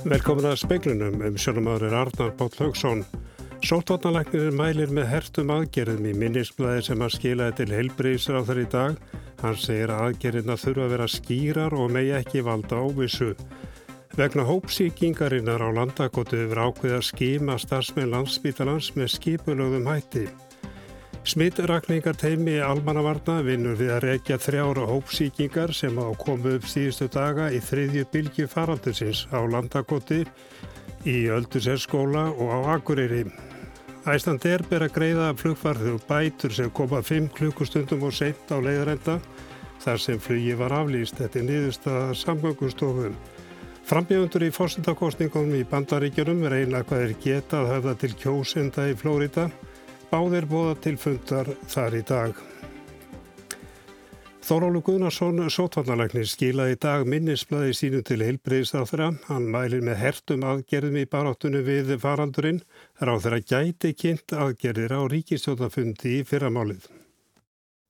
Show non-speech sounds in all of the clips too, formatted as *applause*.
Velkomin að speiklunum um sjónumöður Arnar Bátt Haugsson. Sótvarnalæknir mælir með hertum aðgerðum í minnisblæði sem að skilaði til heilbreyðsra á þar í dag. Hann segir að aðgerðina þurfa að vera skýrar og megi ekki valda óvissu. Vegna hópsíkingarinnar á landakoti yfir ákveða skima starfsmenn landsbítalans með skipulögðum hætti. Smittrakningar teimi almannavarna vinnur við að rekja þrjára hópsíkingar sem á komu upp síðustu daga í þriðju bylgi faraldusins á landakoti, í Öldurserskóla og á Akureyri. Æsland er ber að greiða flugfarðu og bætur sem koma 5 klukkustundum og sent á leiðarenda þar sem flugi var aflýst. Er niðurstaða samgangustofum. Frambjöfundur í fórstundakostningum í bandaríkjunum reyna hvað er getað höfða til kjósenda í Flórida Báðir bóða til fundar þar í dag. Þórólu Guðnarsson, sótvallarleiknir, skilaði í dag minnisblæði sínu til heilbreyðsráþra. Hann mælir með hertum aðgerðum í baráttunum við faraldurinn. Ráþra gæti kynnt aðgerðir á ríkistjóðafundi í fyrramálið.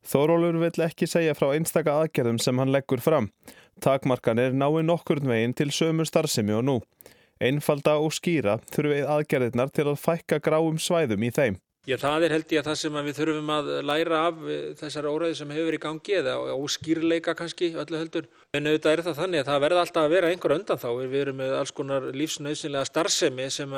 Þórólur vill ekki segja frá einstaka aðgerðum sem hann leggur fram. Takmarkanir nái nokkurn veginn til sömu starfsemi og nú. Einfalda og skýra þurfið aðgerðirnar til að fækka gráum svæðum í þeim. Já, það er held ég að það sem við þurfum að læra af eh, þessari óræði sem hefur verið í gangi eða óskýrleika kannski öllu heldur. En auðvitað er það þannig að það verða alltaf að vera einhver undan þá. Við erum með alls konar lífsnauðsynlega starfsemi sem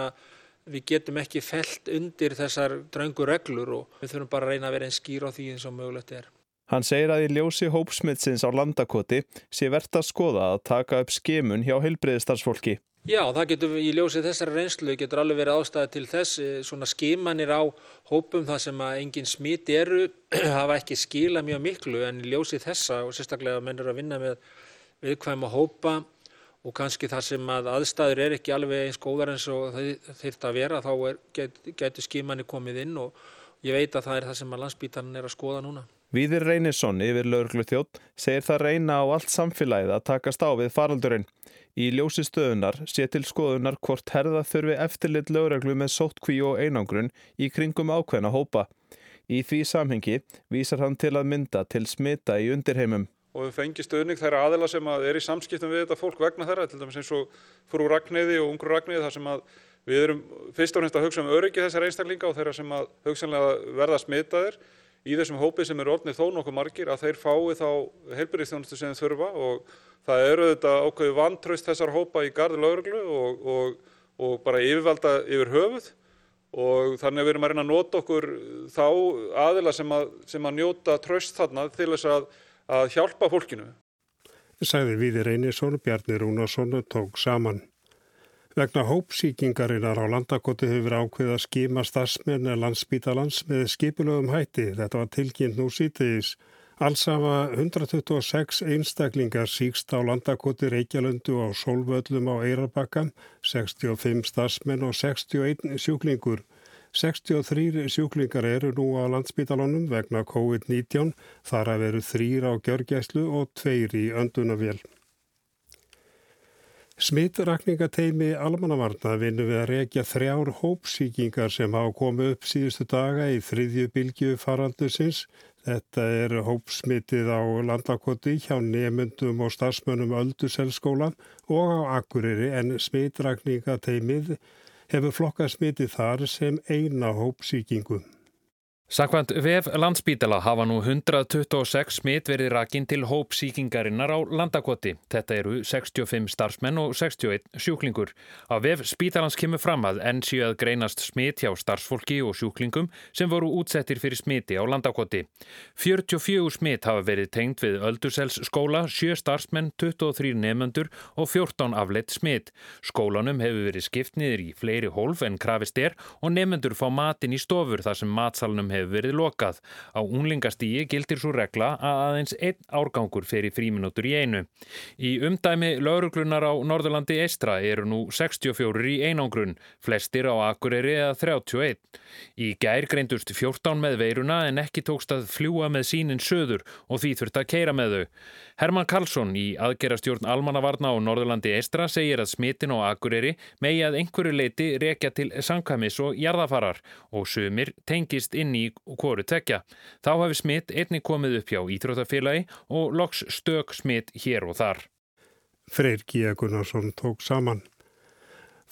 við getum ekki felt undir þessar draungu reglur og við þurfum bara að reyna að vera einn skýr á því eins og mögulegt er. Hann segir að í ljósi hópsmitsins á landakoti sé verðt að skoða að taka upp skemun hjá heilbreyðistarsfólki. Já, það getur í ljósið þessari reynslu getur alveg verið ástæði til þess eh, svona skimanir á hópum það sem að engin smit eru *clears throat* hafa ekki skila mjög miklu en í ljósið þessa og sérstaklega mennur að vinna með viðkvæma hópa og kannski það sem að aðstæður er ekki alveg eins góðar eins og það þurft að vera þá er, get, getur skimanir komið inn og ég veit að það er það sem að landsbítarinn er að skoða núna. Víðir Reynisson yfir lauruglu þjótt segir það reyna á allt samfélagið að takast á við faraldurinn. Í ljósi stöðunar sé til skoðunar hvort herða þurfi eftirlit lögreglu með sóttkví og einangrun í kringum ákveðna hópa. Í því samhengi vísar hann til að mynda til smita í undirheimum. Og við fengi stöðning þeirra aðela sem að er í samskiptum við þetta fólk vegna þeirra, til dæmis eins og frú Ragnæði og ungur Ragnæði þar sem að við erum fyrst og fremst að hugsa um öryggi þessar einstaklinga og þeirra sem að hugsanlega verða smitaðir í þessum hópið sem eru orðnið þó nokkuð margir að þeir fái þá heilbyrðistjónustu sem þeir þurfa og það eru þetta ákveði vantraust þessar hópa í gardi lauruglu og, og, og bara yfirvalda yfir höfuð og þannig að við erum að reyna að nota okkur þá aðila sem að, sem að njóta traust þarna til þess að, að hjálpa fólkinu. Sæði Víðir Einarsson, Bjarni Rúnarsson tók saman. Vegna hópsíkingarinnar á landakoti hefur ákveð að skima starfsmenn landsbítalans með skipulögum hætti. Þetta var tilkynnt nú sítiðis. Alls hafa 126 einstaklingar síkst á landakoti Reykjalöndu á Solvöllum á Eirabakka, 65 starfsmenn og 61 sjúklingur. 63 sjúklingar eru nú á landsbítalunum vegna COVID-19, þar að veru þrýr á gjörgæslu og tveir í öndunavél. Smittrakningateimi almannavarna vinnu við að rekja þrjár hópsíkingar sem hafa komið upp síðustu daga í þriðju bylgju faraldusins Þetta er hópsmitið á landakoti hjá nemyndum og starfsmönnum Öldurselskólan og á Akureyri en smitrakningateimið hefur flokkað smitið þar sem eina hópsíkingu. Sakvæmt VF landsbítala hafa nú 126 smitt verið rakinn til hópsíkingarinnar á landakoti. Þetta eru 65 starfsmenn og 61 sjúklingur. Á VF spítalans kemur fram að enn séu að greinast smitt hjá starfsfólki og sjúklingum sem voru útsettir fyrir smiti á landakoti. 44 smitt hafa verið tengt við Öldursells skóla, 7 starfsmenn, 23 nefnendur og 14 afleitt smitt. Skólanum hefur verið skipt niður í fleiri hólf en krafist er og nefnendur fá matin í stofur þar sem matsalunum hefur hefur verið lokað. Á unglingastígi gildir svo regla að aðeins einn árgangur fer í fríminútur í einu. Í umdæmi lauruglunar á Norðurlandi Eistra eru nú 64 í einangrun, flestir á Akureyri eða 31. Í gær greindust 14 með veiruna en ekki tókst að fljúa með sínin söður og því þurft að keira með þau. Herman Karlsson í aðgerastjórn Almannavarna á Norðurlandi Eistra segir að smitin á Akureyri megi að einhverju leiti rekja til sangkvæmis og jarðafarar og sumir tengist inn í hvoru tekja. Þá hafi smit einni komið upp hjá Íþrótafélagi og loks stök smit hér og þar. Freyr G. Gunnarsson tók saman.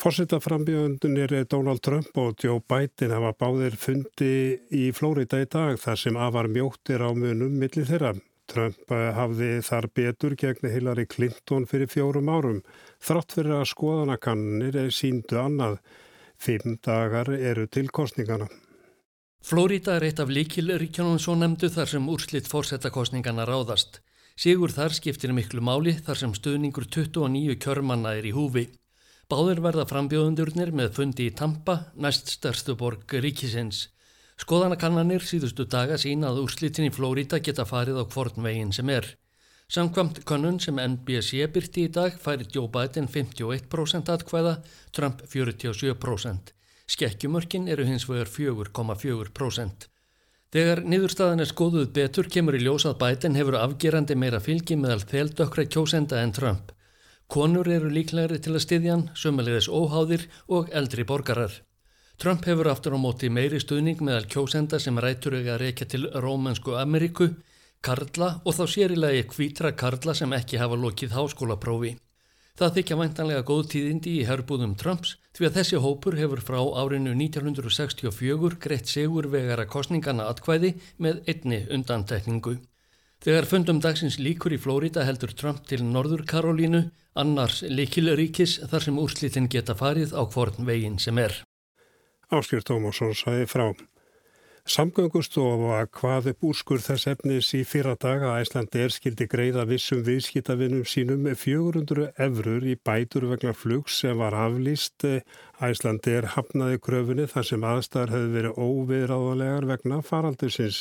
Fórsetaframbjöndunir Donald Trump og Joe Biden hafa báðir fundi í Flórida í dag þar sem afar mjóttir á munum millir þeirra. Trump eh, hafði þar betur gegn Hillary Clinton fyrir fjórum árum. Þrátt fyrir að skoðanakannir síndu annað. Fimm dagar eru til kostningana. Flórida er eitt af líkilríkjónum svo nefndu þar sem úrslitt fórsetakostningana ráðast. Sigur þar skiptir miklu máli þar sem stuðningur 29 kjörmanna er í húfi. Báður verða frambjóðundurnir með fundi í Tampa, næst stærstu borg ríkisins. Skoðanakannanir síðustu daga sína að úrslitin í Flórida geta farið á kvorn veginn sem er. Samkvamt könnun sem NBC byrti í dag færi Joe Biden 51% atkvæða, Trump 47%. Skekkjumörkin eru hins vegar 4,4%. Þegar niðurstaðan er skoðuð betur kemur í ljós að Biden hefur afgerandi meira fylgi meðal þeldökra kjósenda en Trump. Konur eru líklegri til að styðjan, sömulegis óháðir og eldri borgarar. Trump hefur aftur á móti meiri stuðning meðal kjósenda sem rætur ega að reykja til Rómansku Ameríku, Karla og þá sérilegi kvítra Karla sem ekki hafa lokið háskólaprófi. Það þykja væntanlega góð tíðindi í herbúðum Trumps því að þessi hópur hefur frá árinu 1964 greitt segur vegara kostningana atkvæði með einni undantekningu. Þegar fundum dagsins líkur í Flórida heldur Trump til Norður Karolínu, annars likilríkis þar sem úrslitin geta farið á hvorn veginn sem er. Áskjör Tómasson sæði frá. Samgöngustofa hvað upp úrskur þess efnis í fyrra daga að Æslandi er skildi greiða vissum viðskitavinnum sínum 400 efrur í bætur vegna flugs sem var aflýst. Æslandi er hafnaði kröfunni þar sem aðstæðar hefur verið óviðráðanlegar vegna faraldusins.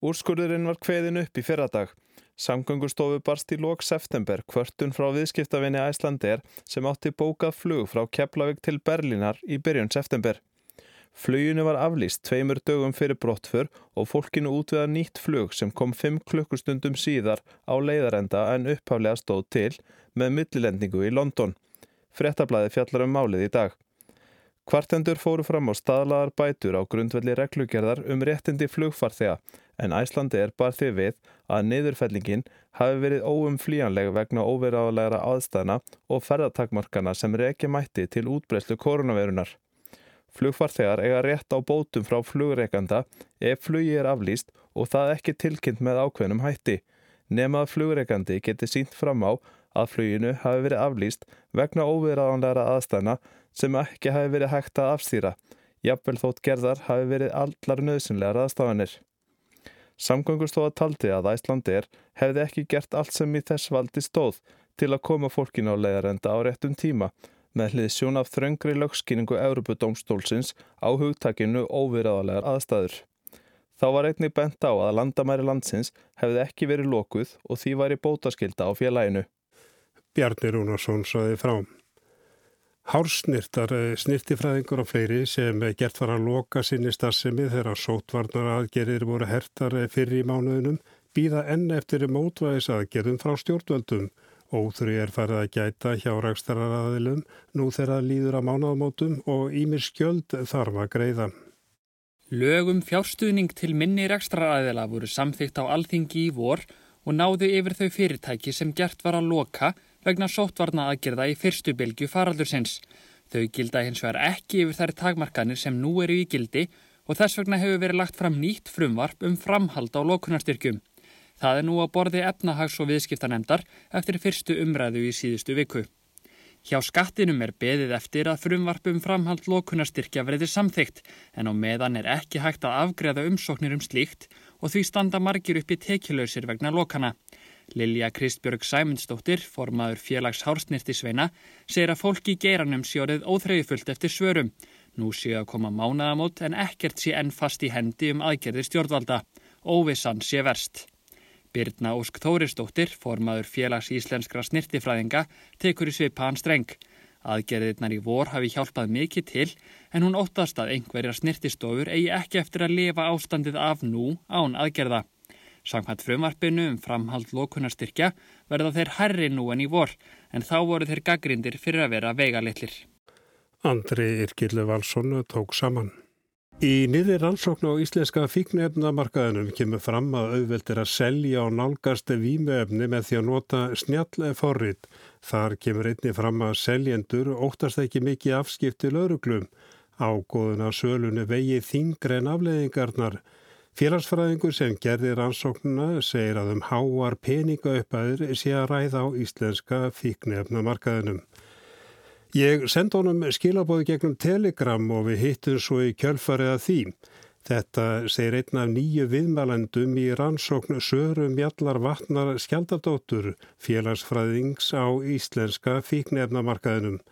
Úrskurðurinn var kveðin upp í fyrradag. Samgöngustofu barst í lók september kvörtun frá viðskiptavinni Æslandir sem átti bókað flug frá Keflavík til Berlínar í byrjun september. Fluginu var aflýst tveimur dögum fyrir brottfur og fólkinu útviða nýtt flug sem kom 5 klukkustundum síðar á leiðarenda en upphaflega stóð til með millilendingu í London. Frettablaði fjallar um málið í dag. Kvartendur fóru fram á staðlaðar bætur á grundvelli reglugerðar um réttindi flugfarþega en Æslandi er bar því við að niðurfellingin hafi verið óumflíjanleg vegna óveraðalega aðstæðna og ferðartakmarkana sem reki mætti til útbreyslu koronavirunar. Flugfarþegar eiga rétt á bótum frá flugreikanda ef flugi er aflýst og það ekki tilkynnt með ákveðnum hætti, nema að flugreikandi geti sínt fram á að fluginu hafi verið aflýst vegna óveraðanlega aðstæðna sem ekki hafi verið hægt að afstýra, jafnvel þótt gerðar hafi verið allar nöðsynlegar aðstafanir. Samgöngustofa taldi að Æslandir hefði ekki gert allt sem í þess valdi stóð til að koma fólkinu á leiðarenda á réttum tíma með hlið sjón af þröngri lögskýningu Europudómstólsins á hugtakinu óviraðalegar aðstæður. Þá var einnig bent á að landamæri landsins hefði ekki verið lokuð og því var í bótaskilda á félaginu. Bjarni Rúnarsson saði frám. Hársnirtar, eh, snirtifræðingur og fleiri sem gert var að loka sinni starfsemi þegar sótvarnar aðgerir voru hertar eh, fyrir í mánuðunum býða enn eftir mótvæðis aðgerðum frá stjórnvöldum. Óþrý er farið að gæta hjá rækstaraðilum nú þegar líður að mánaðamótum og ímir skjöld þarf að greiða. Lögum fjárstuðning til minni rækstaraðila voru samþygt á alþingi í vor og náðu yfir þau fyrirtæki sem gert var að loka vegna sóttvarna aðgerða í fyrstu bylgu faraldursins. Þau gilda hins vegar ekki yfir þær takmarkanir sem nú eru í gildi og þess vegna hefur verið lagt fram nýtt frumvarp um framhald á lókunarstyrkjum. Það er nú að borði efnahags- og viðskiptanemdar eftir fyrstu umræðu í síðustu viku. Hjá skattinum er beðið eftir að frumvarpum framhald lókunarstyrkja verði samþygt en á meðan er ekki hægt að afgreða umsóknir um slíkt og því standa margir upp í tekilausir vegna lókana. Lilja Kristbjörg Sæmundsdóttir, formaður félags Hársnirtisveina, segir að fólki í geiranum sjóðið óþreyjufullt eftir svörum. Nú séu að koma mánaðamót en ekkert sé enn fast í hendi um aðgerðir stjórnvalda. Óvissan sé verst. Birna Ósk Þórisdóttir, formaður félags íslenskra snirtifræðinga, tekur í svipaðan streng. Aðgerðirnar í vor hafi hjálpað mikið til en hún óttast að einhverjar snirtistofur eigi ekki eftir að lifa ástandið af nú án aðgerða. Samkvæmt frumvarpinu um framhald lókunarstyrkja verða þeir herri nú en í vor en þá voru þeir gaggrindir fyrir að vera veigalitlir. Andri Irkillu Valsson tók saman. Í niður rannsókn á íslenska fíknefnamarkaðinum kemur fram að auðvelt er að selja og nálgast vímuefni með því að nota snjall forrið. Þar kemur einni fram að seljendur óttast ekki mikið afskipti lauruglum. Ágóðuna sölunni vegi þingre en afleðingarnar. Félagsfræðingur sem gerði rannsóknuna segir að um háar peningaupæður sé að ræða á íslenska fíknefnamarkaðinum. Ég sendi honum skilabóði gegnum Telegram og við hittum svo í kjölfarið að því. Þetta segir einn af nýju viðmælendum í rannsókn Sörum Jallar Vatnar Skjaldardóttur, félagsfræðings á íslenska fíknefnamarkaðinum.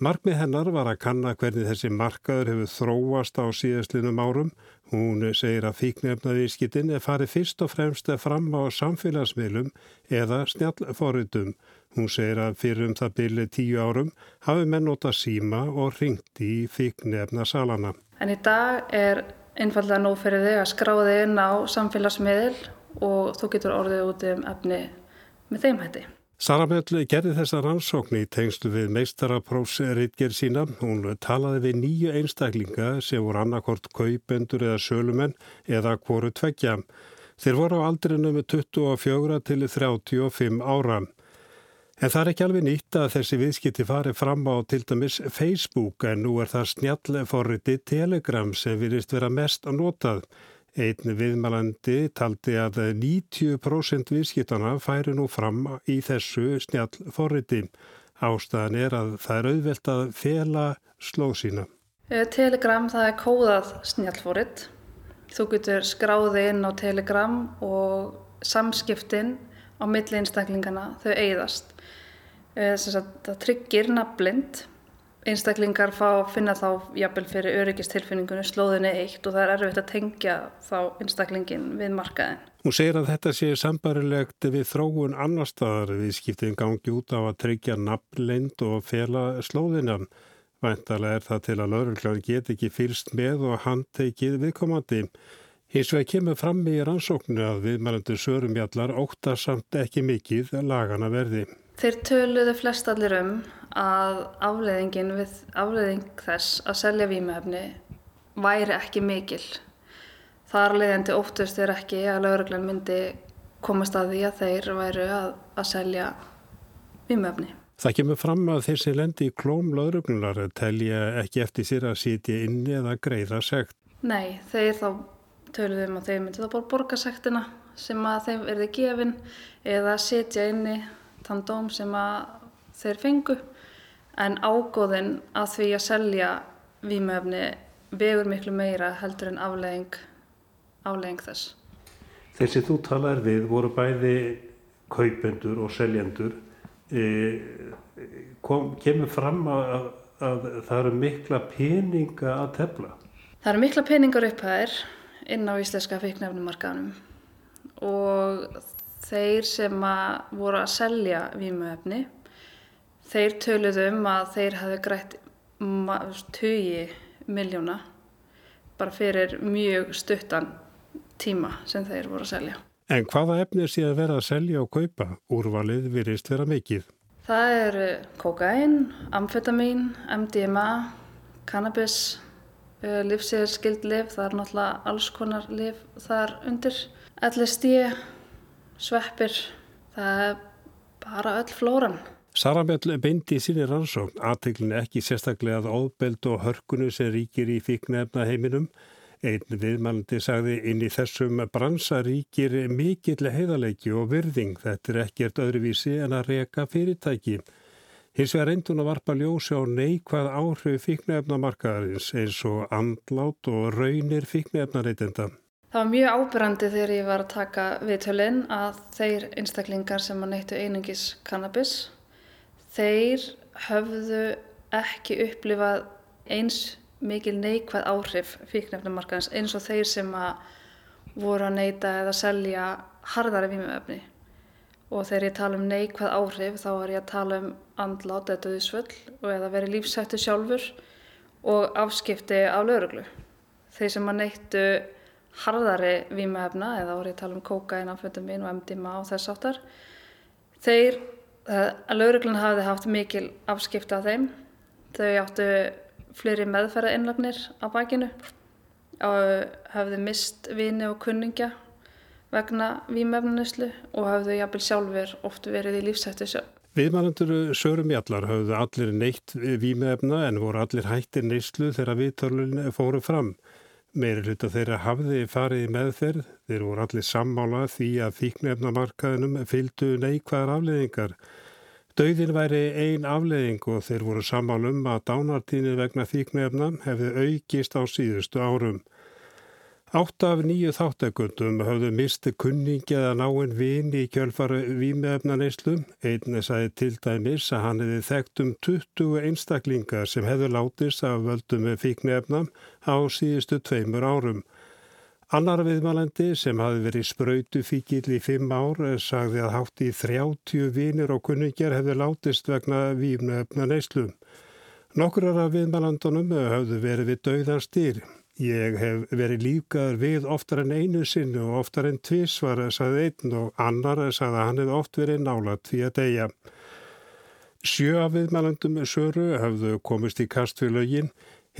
Markmið hennar var að kanna hvernig þessi markaður hefur þróast á síðastlinum árum. Hún segir að fíknefnavískittin er farið fyrst og fremst fram á samfélagsmiðlum eða snjallforritum Hún segir að fyrir um það byrju tíu árum hafi menn nota síma og ringt í fíknefna salana. En í dag er einfallega nóg fyrir þig að skráði inn á samfélagsmiðil og þú getur orðið út um efni með þeim hætti. Sara Mjöll gerði þessa rannsókn í tengslu við meistaraprófsritger sína. Hún talaði við nýju einstaklinga sem voru annarkort kaupendur eða sölumenn eða hvoru tveggja. Þeir voru á aldrinu með 24 til 35 ára. En það er ekki alveg nýtt að þessi viðskipti fari fram á til dæmis Facebook en nú er það snjallforriti Telegram sem virist vera mest að notað. Einn viðmælandi taldi að 90% viðskiptana færi nú fram í þessu snjallforriti. Ástæðan er að það er auðvelt að fela slóð sína. Eh, Telegram það er kóðað snjallforrit. Þú getur skráði inn á Telegram og samskiptin á milli einstaklingana þau eigðast. Eh, það tryggir nafnblind einstaklingar fá finna þá jafnvel fyrir öryggistilfinningunni slóðinni eitt og það er erfitt að tengja þá einstaklingin við markaðin. Hún segir að þetta sé sambarilegt við þróun annar staðar við skiptum gangi út á að tryggja nafnblind og fela slóðinnan. Væntalega er það til að lauruglan get ekki fyrst með og handteikið viðkomandi. Hins vegar kemur fram í rannsóknu að viðmælandur sörumjallar óttar samt ekki mikið lagana verði. Þeir töluðu flest allir um að afleðingin við afleðing þess að selja výmöfni væri ekki mikil. Þar leðandi óttust þeir ekki að lauruglan myndi komast að því að þeir væru að, að selja výmöfni. Það kemur fram að þeir sem lendi í klóm lauruglunar telja ekki eftir sér að sitja inni eða greiða segt. Nei, þeir þá töluðu um að þeir myndi þá borga sektina sem að þeim verði gefin eða sitja inni þann dóm sem að þeir fengu en ágóðin að því að selja výmöfni vegur miklu meira heldur en aflegging, aflegging þess. Þessi þú talar við voru bæði kaupendur og seljendur. E, kom, kemur fram að, að það eru mikla peninga að tefla? Það eru mikla peningar upphæðir inn á íslenska feiknefnumarkaðunum og þeir sem að voru að selja vímuefni þeir töluðu um að þeir hafi grætt 20 miljóna bara fyrir mjög stuttan tíma sem þeir voru að selja. En hvaða efni sé að vera að selja og kaupa? Úrvalið virist vera mikið. Það eru kokain, amfetamin, MDMA, cannabis, livsíðarskild liv, það er náttúrulega alls konar liv þar undir, LSD, sveppir, það er bara öll flóran. Sarabell beindi í sinni rannsókn aðteglin ekki sérstaklega að óbeld og hörkunu sem ríkir í fíknefna heiminum. Einn viðmælandi sagði inn í þessum bransa ríkir mikill heiðarleiki og virðing. Þetta er ekkert öðruvísi en að reka fyrirtæki. Hins vegar reyndun að varpa ljósi á neikvað áhrif fíknefnamarkaðarins eins og andlát og raunir fíknefnareitenda. Það var mjög ábyrrandi þegar ég var að taka viðtölinn að þeir einstaklingar sem að neittu einungis kannabis, þeir höfðu ekki upplifað eins mikil neikvæð áhrif fíknefnumarkaðins eins og þeir sem að voru að neita eða selja harðari vímuöfni. Og þegar ég tala um neikvæð áhrif þá er ég að tala um andlát eða döðisvöll og eða verið lífsættu sjálfur og afskipti á lauruglu. Þeir sem að neittu harðari vímöfna eða voru ég að tala um kokain, amfetamin og MDMA og þess áttar þeir, eh, að lauruglun hafi haft mikil afskipta af þeim þau áttu fleiri meðferða innlagnir á bakinu hafðu mist vini og kunningja vegna výmefnanislu og hafðu jafnvel sjálfur oft verið í lífsættu sjálf. Viðmannandur Sörum Jallar hafðu allir neitt výmefna en voru allir hættir neyslu þegar viðtörlun fóru fram. Meiri hluta þeirra hafði farið í meðferð, þeir voru allir sammála því að fíknefnamarkaðinum fylgdu neikvæðar afleðingar. Dauðin væri ein afleðing og þeir voru sammálum að dánartíni vegna fíknefna hefði aukist á síðustu árum. Átt af nýju þáttakundum hafðu misti kunningi eða náinn vini í kjölfaru výmefnaneyslu. Einn sagði til dæmis að hann hefði þekkt um 20 einstaklingar sem hefðu látist af völdum fíknefna á síðustu tveimur árum. Annar viðmælandi sem hafi verið spröytu fíkil í fimm ár sagði að hátt í 30 vinir og kunningjar hefðu látist vegna výmefnaneyslu. Nokkur af viðmælandunum hafðu verið við dauðan stýr. Ég hef verið líkaður við oftar en einu sinnu og oftar en tvísvar, sagði einn og annar sagði að hann hefði oft verið nálat því að deyja. Sjö af viðmælandum söru hafðu komist í kast við lögin,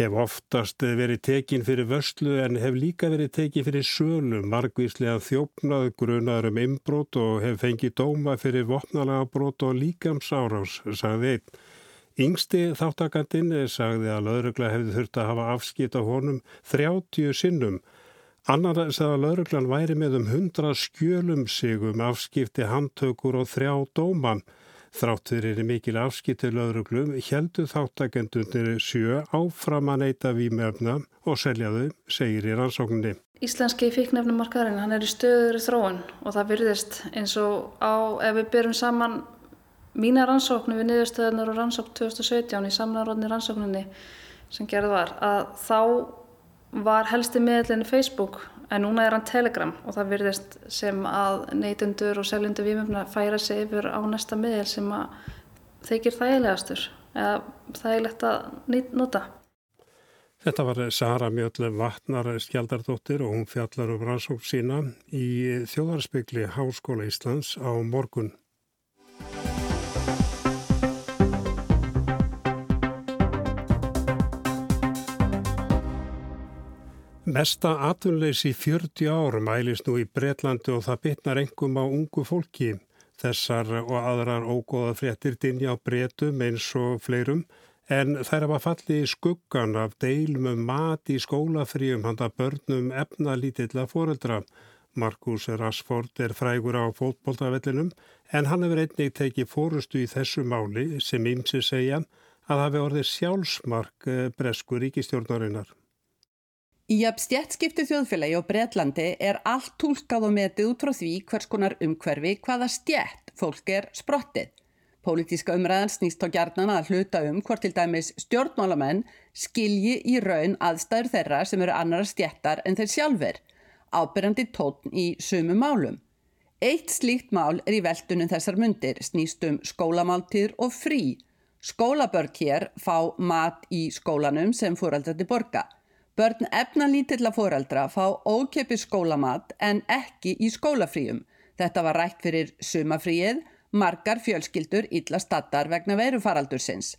hef oftast verið tekin fyrir vörslu en hef líka verið tekin fyrir sölu, margvíslega þjófnað, grunaður um inbrót og hef fengið dóma fyrir vopnalega brót og líkamsárás, sagði einn. Yngsti þáttakandinn sagði að laurugla hefði þurft að hafa afskipt á honum 30 sinnum. Annar sagði að lauruglan væri með um 100 skjölum sig um afskipti handtökur og þrjá dóman. Þrátt fyrir mikil afskipti lauruglum heldu þáttakendunir sjö áfram að neyta výmefna og seljaðu, segir í rannsókninni. Íslenski fíknefnumarkaðurinn hann er í stöður þróun og það virðist eins og á ef við byrjum saman mína rannsóknu við niðurstöðunar og rannsókn 2017 í samnaróðni rannsókninni sem gerð var að þá var helsti miðlinni Facebook en núna er hann Telegram og það virðist sem að neytundur og seljundur výmjöfna færa sig yfir á næsta miðl sem að þeikir þægilegastur eða þægilegt að nota. Þetta var Sara Mjölle Vatnar Skjaldardóttir og hún fjallar um rannsókn sína í Þjóðarspegli Háskóla Íslands á morgun. Mesta atvinnleysi í 40 ár mælist nú í Breitlandi og það bitnar engum á ungu fólki. Þessar og aðrar ógóða fréttir dinja á Breitum eins og fleirum en þær hafa fallið í skuggan af deilum um mat í skólafríum handa börnum efnalítilla foreldra. Markus Rassford er frægur á fótboltavellinum en hann hefur einnig tekið fórustu í þessu máli sem ymsi segja að hafi orðið sjálfsmark eh, bresku ríkistjórnarinnar. Í jafnstjættskiptu þjóðfélagi og Breitlandi er allt tólkað og metið út frá því hvers konar umhverfi hvaða stjætt fólk er sprottið. Pólitíska umræðan snýst á gjarnan að hluta um hvort til dæmis stjórnmálamenn skilji í raun aðstæður þeirra sem eru annara stjættar en þeir sjálfur, ábyrjandi tótn í sumu málum. Eitt slíkt mál er í veldunum þessar myndir, snýst um skólamáltíður og frí. Skólabörn hér fá mat í skólanum sem fóraldandi borga. Börn efnalítilla fóreldra fá ókepi skólamat en ekki í skólafríum. Þetta var rætt fyrir sumafríið, margar fjölskyldur illa stattar vegna verufaraldursins.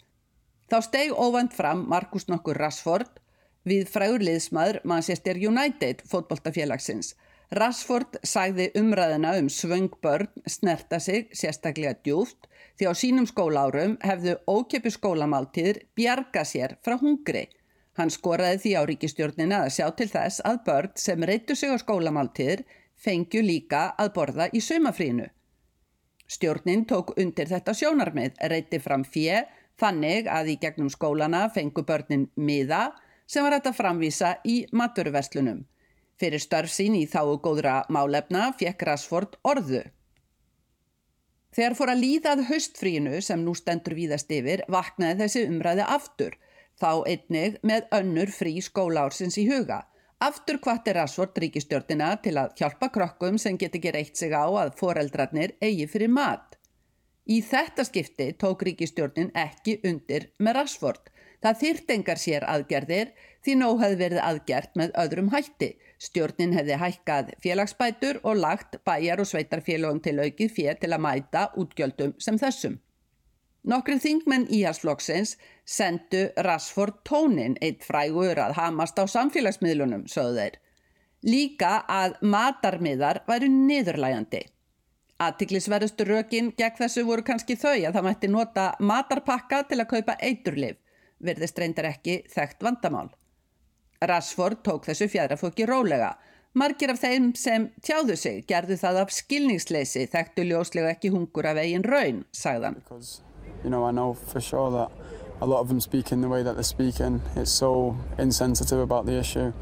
Þá steg óvænt fram Markus nokkur Rassford við frægur liðsmaður Manchester United fótboltafélagsins. Rassford sagði umræðina um svöng börn snerta sig sérstaklega djúft því á sínum skólárum hefðu ókepi skólamáltíður bjarga sér frá hungri. Hann skoraði því á ríkistjórnina að sjá til þess að börn sem reytu sig á skólamáltíður fengju líka að borða í sumafrínu. Stjórnin tók undir þetta sjónarmið, reyti fram fjö, þannig að í gegnum skólana fengu börnin miða sem var þetta framvísa í maturverslunum. Fyrir störf sín í þáu góðra málefna fekk Rasford orðu. Þegar fór að líðað höstfrínu sem nú stendur víðast yfir vaknaði þessi umræði aftur þá einnig með önnur frí skólaársins í huga. Aftur hvart er Rassvort ríkistjórnina til að hjálpa krokkum sem get ekki reitt sig á að foreldrarnir eigi fyrir mat. Í þetta skipti tók ríkistjórnin ekki undir með Rassvort. Það þyrtengar sér aðgerðir því nóg hefði verið aðgert með öðrum hætti. Stjórnin hefði hækkað félagsbætur og lagt bæjar og sveitarfélagum til aukið fér til að mæta útgjöldum sem þessum. Nokkur þingmenn íhalsflokksins sendu Rassford tónin eitt frægur að hamast á samfélagsmiðlunum, sögðu þeir. Líka að matarmiðar væru niðurlægandi. Aðtiklisverðustu rökin gegn þessu voru kannski þau að það mætti nota matarpakka til að kaupa eiturlif, verðist reyndar ekki þekkt vandamál. Rassford tók þessu fjadrafóki rólega. Margir af þeim sem tjáðu sig gerðu það af skilningsleysi þekktu ljóslega ekki hungur af eigin raun, sagðan. You know, I know for sure that a lot of them speaking the way that they're speaking, it's so insensitive about the issue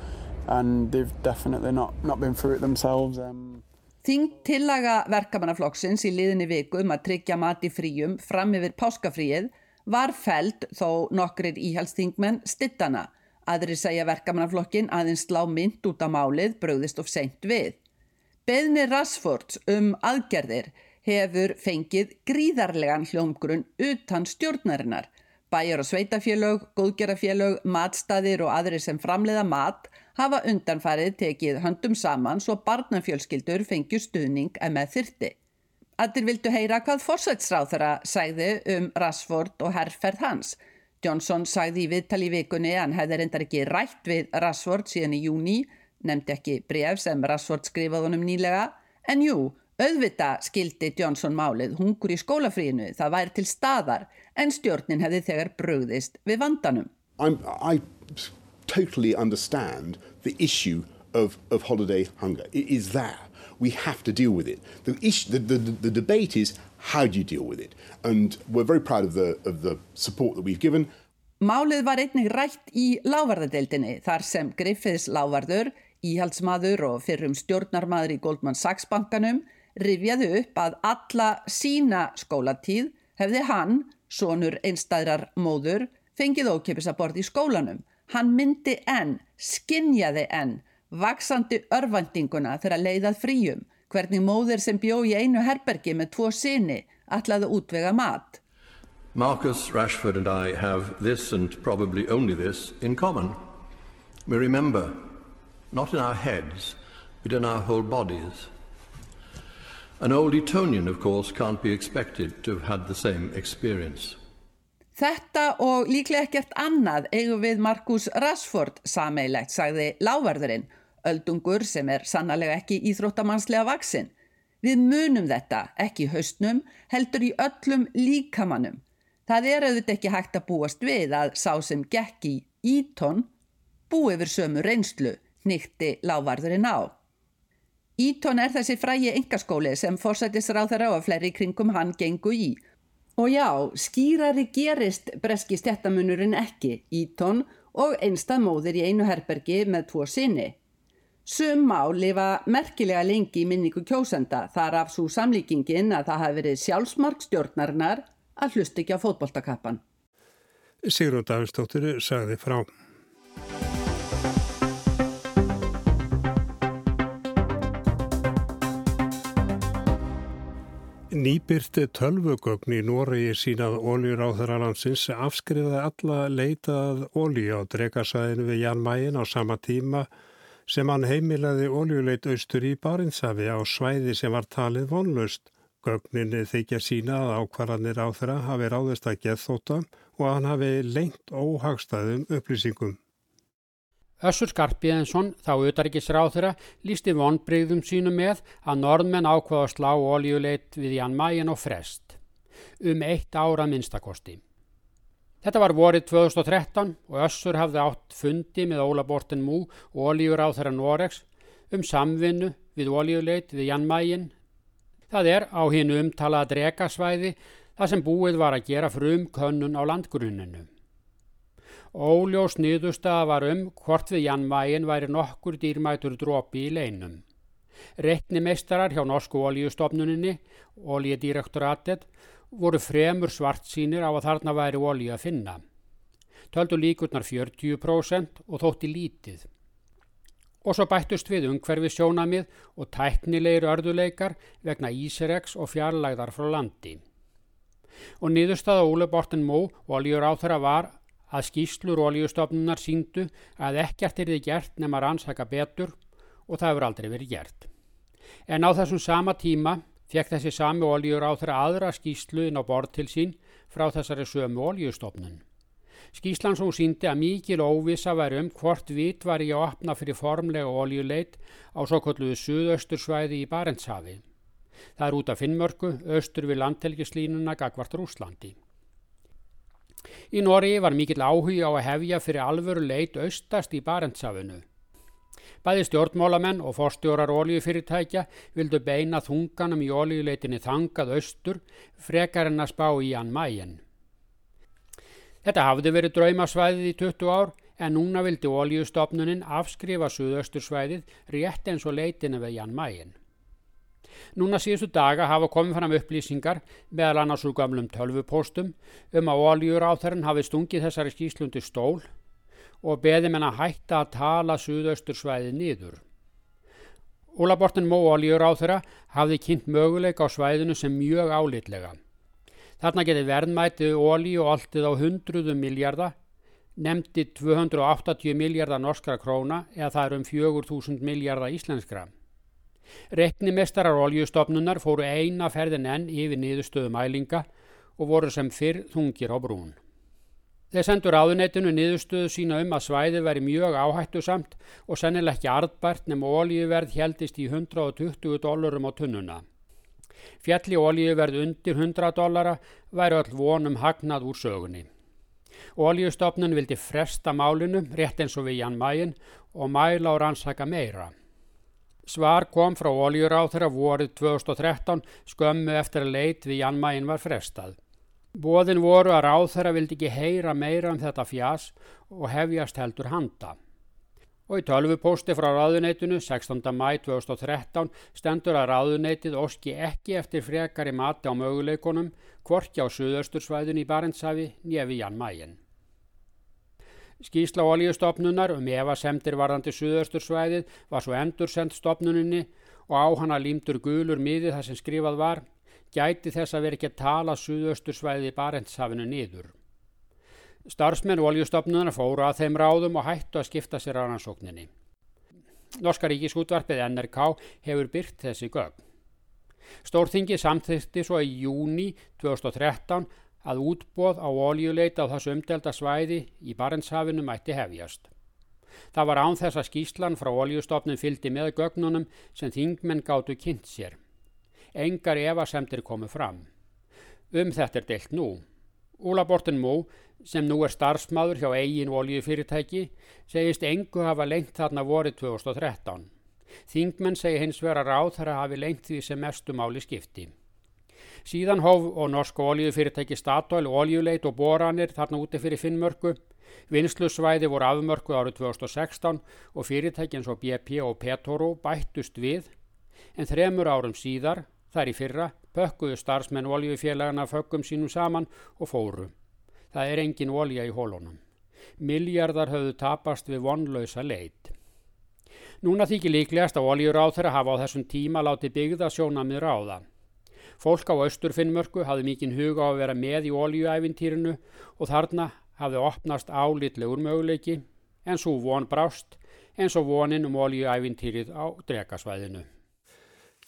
and they've definitely not, not been through it themselves. Um. Þing tillaga verkamannaflokksins í liðinni viku um að tryggja mati fríum fram yfir páskafríið var feld þó nokkrir íhalsþingmenn stittana. Aðri segja verkamannaflokkin aðeins slá mynd út á málið bröðist of seint við. Beðni Rassfords um aðgerðir hefur fengið gríðarlegan hljómgrunn utan stjórnarinnar. Bæjar og sveitafélög, góðgerafélög, matstaðir og aðri sem framleiða mat hafa undanfarið tekið höndum saman svo barnafjölskyldur fengju stuðning að með þyrti. Allir vildu heyra hvað fórsætsráð þeirra sæði um Rassford og herrferð hans. Johnson sæði í viðtali í vikunni að hann hefði reyndar ekki rætt við Rassford síðan í júni, nefndi ekki bref sem Rassford skrifaði honum nýlega, en jú, Auðvita skildi Johnson málið hungur í skólafríinu, það væri til staðar en stjórnin hefði þegar bröðist við vandanum. I'm, I totally understand the issue of, of holiday hunger. It is there. We have to deal with it. The, issue, the, the, the debate is how do you deal with it? And we're very proud of the, of the support that we've given. Málið var einnig rætt í lávarðadeildinni þar sem Griffiths lávarður, íhaldsmaður og fyrrum stjórnarmaður í Goldman Sachs bankanum rifjaði upp að alla sína skólatíð hefði hann, sonur einstæðrar móður, fengið ókipis að borði í skólanum. Hann myndi enn, skinjaði enn, vaksandi örvandinguna þegar leiðað fríum, hvernig móður sem bjó í einu herbergi með tvo sinni ætlaði útvega mat. Marcus Rashford and I have this and probably only this in common. We remember, not in our heads, but in our whole bodies. An old Etonian, of course, can't be expected to have had the same experience. Þetta og líklega ekkert annað eigum við Markus Rashford sameilegt, sagði lávarðurinn, öldungur sem er sannlega ekki íþróttamannslega vaksinn. Við munum þetta, ekki haustnum, heldur í öllum líkamannum. Það er auðvitað ekki hægt að búast við að sá sem gekk í Ítón búi yfir sömu reynslu, nýtti lávarðurinn á. Ítón er þessi frægi engaskóli sem fórsættisráð þeirra og fleiri kringum hann gengu í. Og já, skýrari gerist breski stjættamunurinn ekki, Ítón og einstað móðir í einu herbergi með tvo sinni. Sum má lifa merkilega lengi í minningu kjósenda þar af svo samlíkingin að það hafi verið sjálfsmarkstjórnarinnar að hlust ekki á fótboltakappan. Sigrun Davidsdóttir sagði frá. Nýbyrt tölvugögn í Noregi sínað óljur á þeirra landsins afskrifaði alla leitað ólju á dregasæðinu við Jan Mægin á sama tíma sem hann heimilaði óljuleit austur í Barinsafi á svæði sem var talið vonlust. Gögninni þykja sína að ákvarðanir á þeirra hafi ráðist að geðþóta og að hann hafi lengt óhagstæðum upplýsingum. Össur Skarpíðensson, þá auðarikisráð þeirra, lísti vonbreyðum sínu með að norðmenn ákvaða að slá oljuleit við Jan Mayen og Frest, um eitt ára minnstakosti. Þetta var vorið 2013 og Össur hafði átt fundi með Óla Borten Mú og oljuráð þeirra Noregs um samvinnu við oljuleit við Jan Mayen. Það er á hinn umtalaða dregasvæði það sem búið var að gera frum könnun á landgrunninu. Óljós niðurstaða var um hvort við Janmægin væri nokkur dýrmætur drópi í leinum. Reyknimeistarar hjá Norsku oljustofnuninni, oljedirektoratet, voru fremur svart sínir á að þarna væri olji að finna. Töldu líkurnar 40% og þótti lítið. Og svo bættust við umhverfi sjónamið og tæknilegir örduleikar vegna Íseregs og fjarlægðar frá landi. Og niðurstaða Óle Borten Mó oljur á þeirra var að skýslur oljustofnunar síndu að ekkert er þið gert nema rannsaka betur og það hefur aldrei verið gert. En á þessum sama tíma fekk þessi sami oljur á þeirra aðra skýslu inn á borð til sín frá þessari sömu oljustofnun. Skíslan svo síndi að mikil óvisa væri um hvort vit var í að opna fyrir formlega oljuleit á svo kolluðu suðaustursvæði í Barentshafi. Það er út af Finnmörku, austur við landtelgislínuna gagvart Rúslandi. Í Nóri var mikill áhuga á að hefja fyrir alvöru leit austast í Barentsafinu. Bæði stjórnmálamenn og forstjórar oljufyrirtækja vildu beina þunganum í oljuleitinni þangað austur frekar en að spá í hann mægin. Þetta hafði verið draumasvæðið í 20 ár en núna vildi oljustofnunin afskrifa suðaustursvæðið rétt eins og leitinu við Jan Mægin. Núna síðustu daga hafa komið fram upplýsingar meðal annars úr gamlum tölvupóstum um að oljur á þeirrin hafi stungið þessari skýslundi stól og beði menn að hætta að tala suðaustursvæði nýður. Ólabortin Mó oljur á þeirra hafði kynnt möguleika á svæðinu sem mjög álitlega. Þarna geti verðmætið ólíu og alltið á hundruðum miljardar nefndi 280 miljardar norskra króna eða það er um 4000 miljardar íslenskra. Reknimestarar oljustofnunar fóru eina ferðin enn yfir niðurstöðu mælinga og voru sem fyrr þungir á brún. Þeir sendur áðuneytinu niðurstöðu sína um að svæði veri mjög áhættu samt og sennileg ekki arðbært nema oljuverð heldist í 120 dólarum á tunnuna. Fjalli oljuverð undir 100 dólara væri öll vonum hagnað úr sögunni. Oljustofnun vildi fresta málinu rétt eins og við Jan Mægin og mæla og rannsaka meira. Svar kom frá oljuráþra vorið 2013 skömmu eftir að leit við Jan Mægin var frestað. Bóðin voru að ráþra vildi ekki heyra meira um þetta fjás og hefjast heldur handa. Og í tölvupósti frá ráðuneytinu 16. mæ 2013 stendur að ráðuneytið oski ekki eftir frekari mati á möguleikonum hvorki á suðaustursvæðun í Barentsafi njefi Jan Mægin. Skísla oljustofnunar um evasemtir varðandi suðaustursvæðið var svo endursend stofnuninni og á hana límtur gulur miði þar sem skrifað var gæti þess að vera ekki að tala suðaustursvæðið í Barentshafinu niður. Starfsmenn oljustofnunar fóru að þeim ráðum og hættu að skipta sér á rannsókninni. Norska ríkisútvarpið NRK hefur byrt þessi gögn. Stórþingi samþýtti svo í júni 2013 að útbóð á oljuleita á þessu umdelda svæði í Barentshafinu mætti hefjast. Það var án þess að skýslan frá oljustofnum fyldi með gögnunum sem þingmenn gáttu kynnt sér. Engar evasemtir komu fram. Um þetta er deilt nú. Úla Borten Mú, sem nú er starfsmáður hjá eigin oljufyrirtæki, segist engu hafa lengt þarna vorið 2013. Þingmenn segi hins vera ráð þar að hafi lengt því sem mestumáli skipti. Síðan hóf og norska oljufyrirtæki Statoil oljuleit og boranir þarna úti fyrir Finnmörku. Vinslusvæði voru afmörku árið 2016 og fyrirtækinn svo BP og Petoro bættust við en þremur árum síðar, þar í fyrra, pökkuðu starfsmenn oljufélagana fökkum sínum saman og fóru. Það er engin olja í hólunum. Miljardar höfðu tapast við vonlausa leit. Núna þykir líklegast að oljur á þeirra hafa á þessum tíma látið byggða sjónamið ráða. Fólk á austurfinnmörku hafði mikinn huga á að vera með í oljuævintýrinu og þarna hafði opnast álitlegur möguleiki en svo von brást eins og vonin um oljuævintýrið á drekasvæðinu.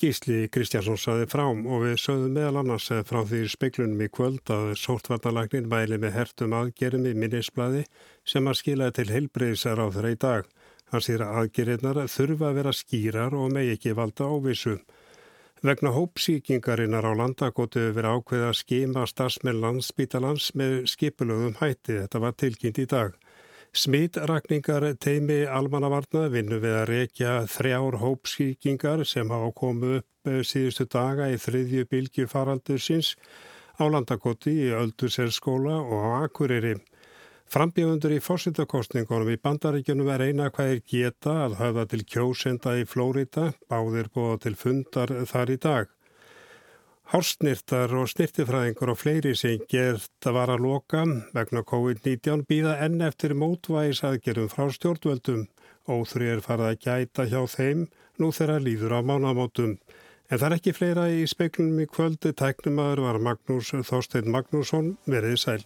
Gísli Kristjánsson saði frám og við sögðum meðal annars frá því speiklunum í kvöld að sóttvarnalagnin mæli með hertum aðgerum í minnisbladi sem að skilaði til heilbreyðsar á þeirra í dag. Hann sýr að aðgerinnar þurfa að vera skýrar og megi ekki valda ávísu. Vegna hópsíkingarinnar á landakótu verið ákveð að skima starfsmenn landsbítalans með skipulögum hætti. Þetta var tilkynnt í dag. Smitrakningar teimi almannavarna vinnu við að rekja þrjár hópsíkingar sem hafa komið upp síðustu daga í þriðju bylgju faraldur síns á landakóti í Öldurselskóla og á Akureyri. Frambjöfundur í fórsettakostningunum í bandaríkjunum er eina hvað er geta að hafa til kjósenda í Flórida, báðir búa til fundar þar í dag. Hársnirtar og snirtifræðingur og fleiri sem gert að vara loka vegna COVID-19 býða enn eftir mótvægisaðgerum frá stjórnvöldum. Óþri er farið að gæta hjá þeim nú þeirra líður á mánamótum. En það er ekki fleira í speiklunum í kvöldi. Tæknumadur var Magnús Þorstein Magnússon verið sæl.